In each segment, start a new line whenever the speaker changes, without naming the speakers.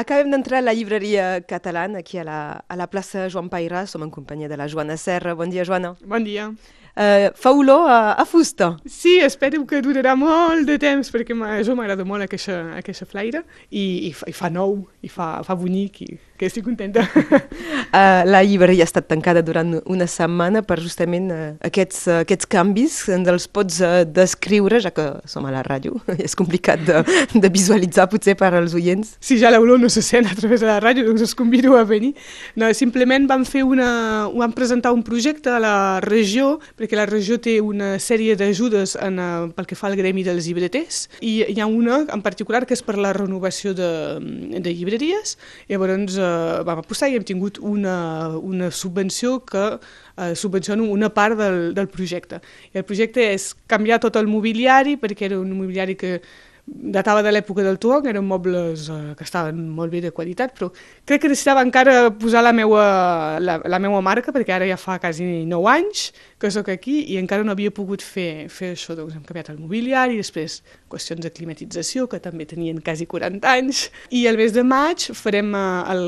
Acabem d'entrar a la llibreria catalana, aquí a la, a la plaça Joan Pairà. Som en companyia de la Joana Serra. Bon dia, Joana.
Bon dia.
Uh, fa olor a, a fusta.
Sí, espero que durarà molt de temps perquè jo m'agrada molt aquesta, aquesta flaire i, i, fa, i fa nou, i fa, fa bonic i que estic contenta.
Uh, la llibreria ha estat tancada durant una setmana per justament uh, aquests, uh, aquests canvis. Ens els pots uh, descriure, ja que som a la ràdio. És complicat de, de visualitzar potser per als oients.
Si ja l'olor no se sent a través de la ràdio, doncs us convido a venir. No, simplement vam fer una, vam presentar un projecte a la regió, perquè la regió té una sèrie d'ajudes uh, pel que fa al gremi dels llibreters, i hi ha una en particular que és per la renovació de, de llibreries. Llavors, uh, vam apostar i hem tingut una, una subvenció que eh, subvenciona una part del, del projecte. I el projecte és canviar tot el mobiliari, perquè era un mobiliari que datava de l'època del Tuong, eren mobles eh, que estaven molt bé de qualitat, però crec que necessitava encara posar la meua, la, la meua marca, perquè ara ja fa quasi 9 anys que sóc aquí i encara no havia pogut fer, fer això, doncs hem canviat el mobiliari, després qüestions de climatització, que també tenien quasi 40 anys, i el mes de maig farem eh, el,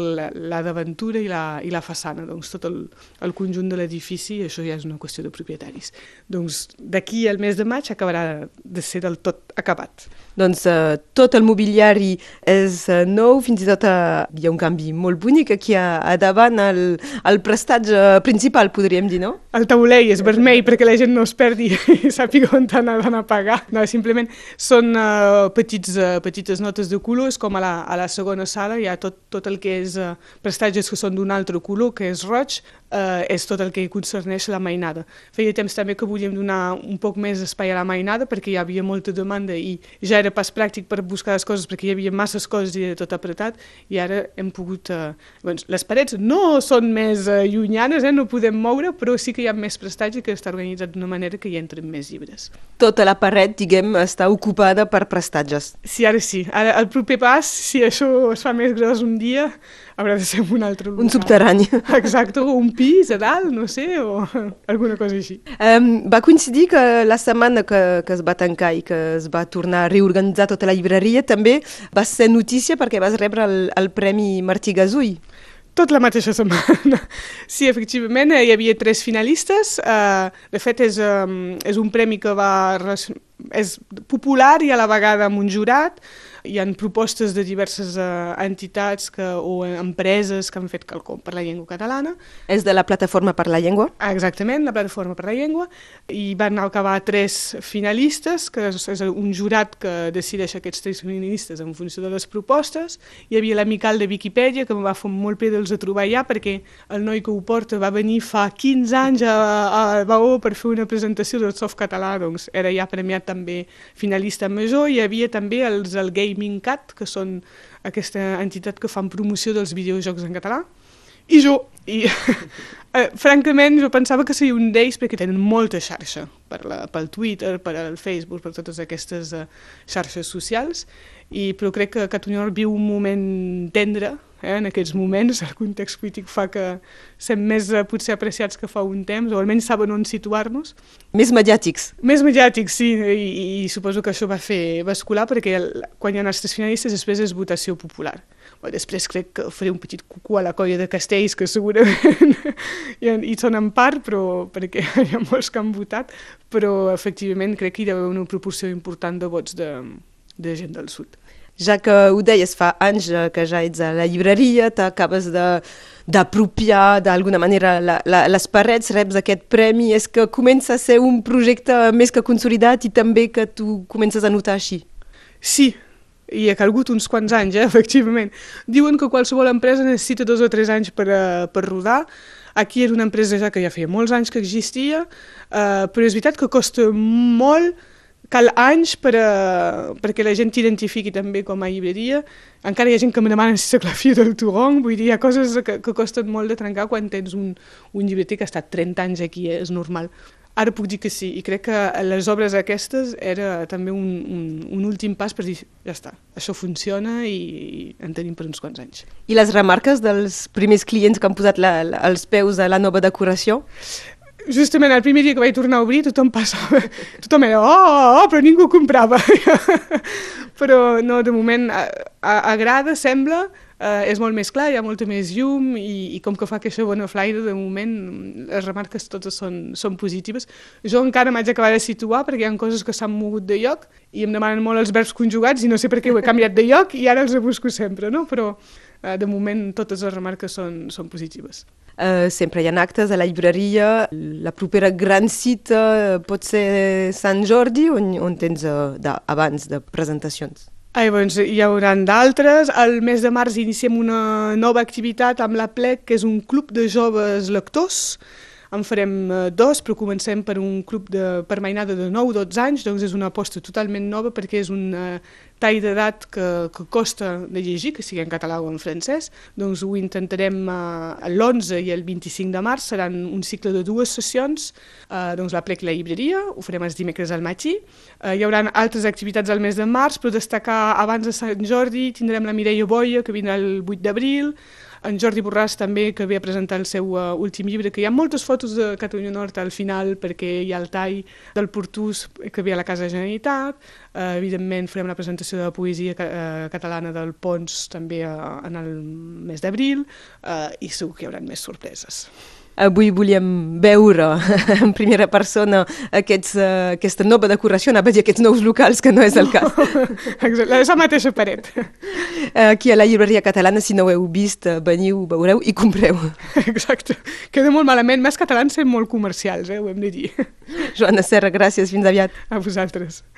la d'aventura i, la, i la façana, doncs tot el, el conjunt de l'edifici, això ja és una qüestió de propietaris. Doncs d'aquí al mes de maig acabarà de ser del tot acabat.
Doncs uh, tot el mobiliari és uh, nou, fins i tot uh, hi ha un canvi molt bonic aquí a, a davant, el, el prestatge principal, podríem dir, no?
El taulell és vermell perquè la gent no es perdi i sàpiga on anaven a pagar. No, simplement són uh, petits, uh, petites notes de colors, com a la, a la segona sala hi ha tot, tot el que és uh, prestatges que són d'un altre color, que és roig, uh, és tot el que concerneix la mainada. Feia temps també que volíem donar un poc més espai a la mainada perquè hi havia molta demanda i ja era pas pràctic per buscar les coses perquè hi havia masses coses i era tot apretat i ara hem pogut... Uh, doncs, les parets no són més uh, llunyanes, eh, no podem moure, però sí que hi ha més prestatge que està organitzat d'una manera que hi entren més llibres.
Tota la paret, diguem, està ocupada per prestatges.
Sí, ara sí. Ara, el proper pas, si això es fa més gros un dia, haurà de ser un altre
lugar. Un subterrani.
Exacte, o un pis a dalt, no sé, o alguna cosa així.
Um, va coincidir que la setmana que, que es va tancar i que es va tornar a reorganitzar tota la llibreria també va ser notícia perquè vas rebre el, el Premi Martí Gasull.
Tot la mateixa setmana. Sí, efectivament, hi havia tres finalistes. Uh, de fet, és, um, és un premi que va... és popular i a la vegada amb un jurat hi han propostes de diverses uh, entitats que, o empreses que han fet quelcom per la llengua catalana.
És de la Plataforma per la Llengua?
Exactament, la Plataforma per la Llengua. I van acabar tres finalistes, que és, és un jurat que decideix aquests tres finalistes en funció de les propostes. Hi havia l'amical de Viquipèdia, que em va fer molt bé dels de trobar ja, perquè el noi que ho porta va venir fa 15 anys a, a Baó per fer una presentació del soft català, doncs era ja premiat també finalista major. Hi havia també els el Gay Gaming Cat, que són aquesta entitat que fan promoció dels videojocs en català, i jo, i eh, francament jo pensava que seria un d'ells perquè tenen molta xarxa per la, pel Twitter, per al Facebook, per totes aquestes uh, xarxes socials, i, però crec que Catalunya viu un moment tendre eh, en aquests moments, el context polític fa que sem més eh, potser apreciats que fa un temps, o almenys saben on situar-nos.
Més mediàtics.
Més mediàtics, sí, i, i suposo que això va fer bascular perquè el, quan hi ha els tres finalistes després és votació popular. Bé, després crec que faré un petit cucú a la colla de Castells, que segurament hi, hi són en part, però perquè hi ha molts que han votat, però efectivament crec que hi ha una proporció important de vots de, de gent del sud
ja que ho deies fa anys que ja ets a la llibreria, t'acabes d'apropiar d'alguna manera la, la, les parets, reps aquest premi, és que comença a ser un projecte més que consolidat i també que tu comences a notar així?
Sí, i ha calgut uns quants anys, eh, efectivament. Diuen que qualsevol empresa necessita dos o tres anys per, uh, per rodar. Aquí era una empresa ja que ja feia molts anys que existia, uh, però és veritat que costa molt cal anys per a, perquè la gent t'identifiqui també com a llibreria. Encara hi ha gent que me demana si soc la filla del Turong, vull dir, hi ha coses que, que costen molt de trencar quan tens un, un llibreter que ha estat 30 anys aquí, eh? és normal. Ara puc dir que sí, i crec que les obres aquestes era també un, un, un últim pas per dir, ja està, això funciona i, i en tenim per uns quants anys.
I les remarques dels primers clients que han posat la, la, els peus a la nova decoració?
Justament el primer dia que vaig tornar a obrir tothom passava, tothom era oh, oh, oh però ningú comprava però no, de moment agrada, sembla eh, és molt més clar, hi ha molta més llum i, i com que fa aquesta bona flaire, de moment les remarques totes són, són positives. Jo encara m'haig d'acabar de situar perquè hi ha coses que s'han mogut de lloc i em demanen molt els verbs conjugats i no sé per què ho he canviat de lloc i ara els busco sempre, no? però eh, de moment totes les remarques són, són positives.
Uh, sempre hi ha actes a la llibreria. La propera gran cita pot ser Sant Jordi on, on tens uh, abans de presentacions?
Ah, doncs hi haurà d'altres. Al mes de març iniciem una nova activitat amb la PLEC, que és un club de joves lectors. En farem eh, dos, però comencem per un club de, per mainada de 9-12 anys, doncs és una aposta totalment nova perquè és un uh, tall d'edat que, que costa de llegir, que sigui en català o en francès. Doncs ho intentarem uh, l'11 i el 25 de març, seran un cicle de dues sessions, uh, doncs la plec la llibreria, ho farem els dimecres al matí. Hi haurà altres activitats al mes de març, però destacar abans de Sant Jordi tindrem la Mireia Boia, que vindrà el 8 d'abril, en Jordi Borràs també, que ve a presentar el seu uh, últim llibre, que hi ha moltes fotos de Catalunya Nord al final, perquè hi ha el tall del Portús que ve a la Casa de Generalitat, uh, evidentment farem la presentació de la poesia uh, catalana del Pons també uh, en el mes d'abril, uh, i segur que hi haurà més sorpreses.
Avui volíem veure en primera persona aquests, uh, aquesta nova decoració, anava a dir aquests nous locals, que no és el cas.
Exacte, la mateixa paret.
Aquí a la llibreria catalana, si no ho heu vist, veniu, veureu i compreu.
Exacte. Queda molt malament. Més catalans són molt comercials, eh? ho hem de dir.
Joana Serra, gràcies. Fins aviat.
A vosaltres.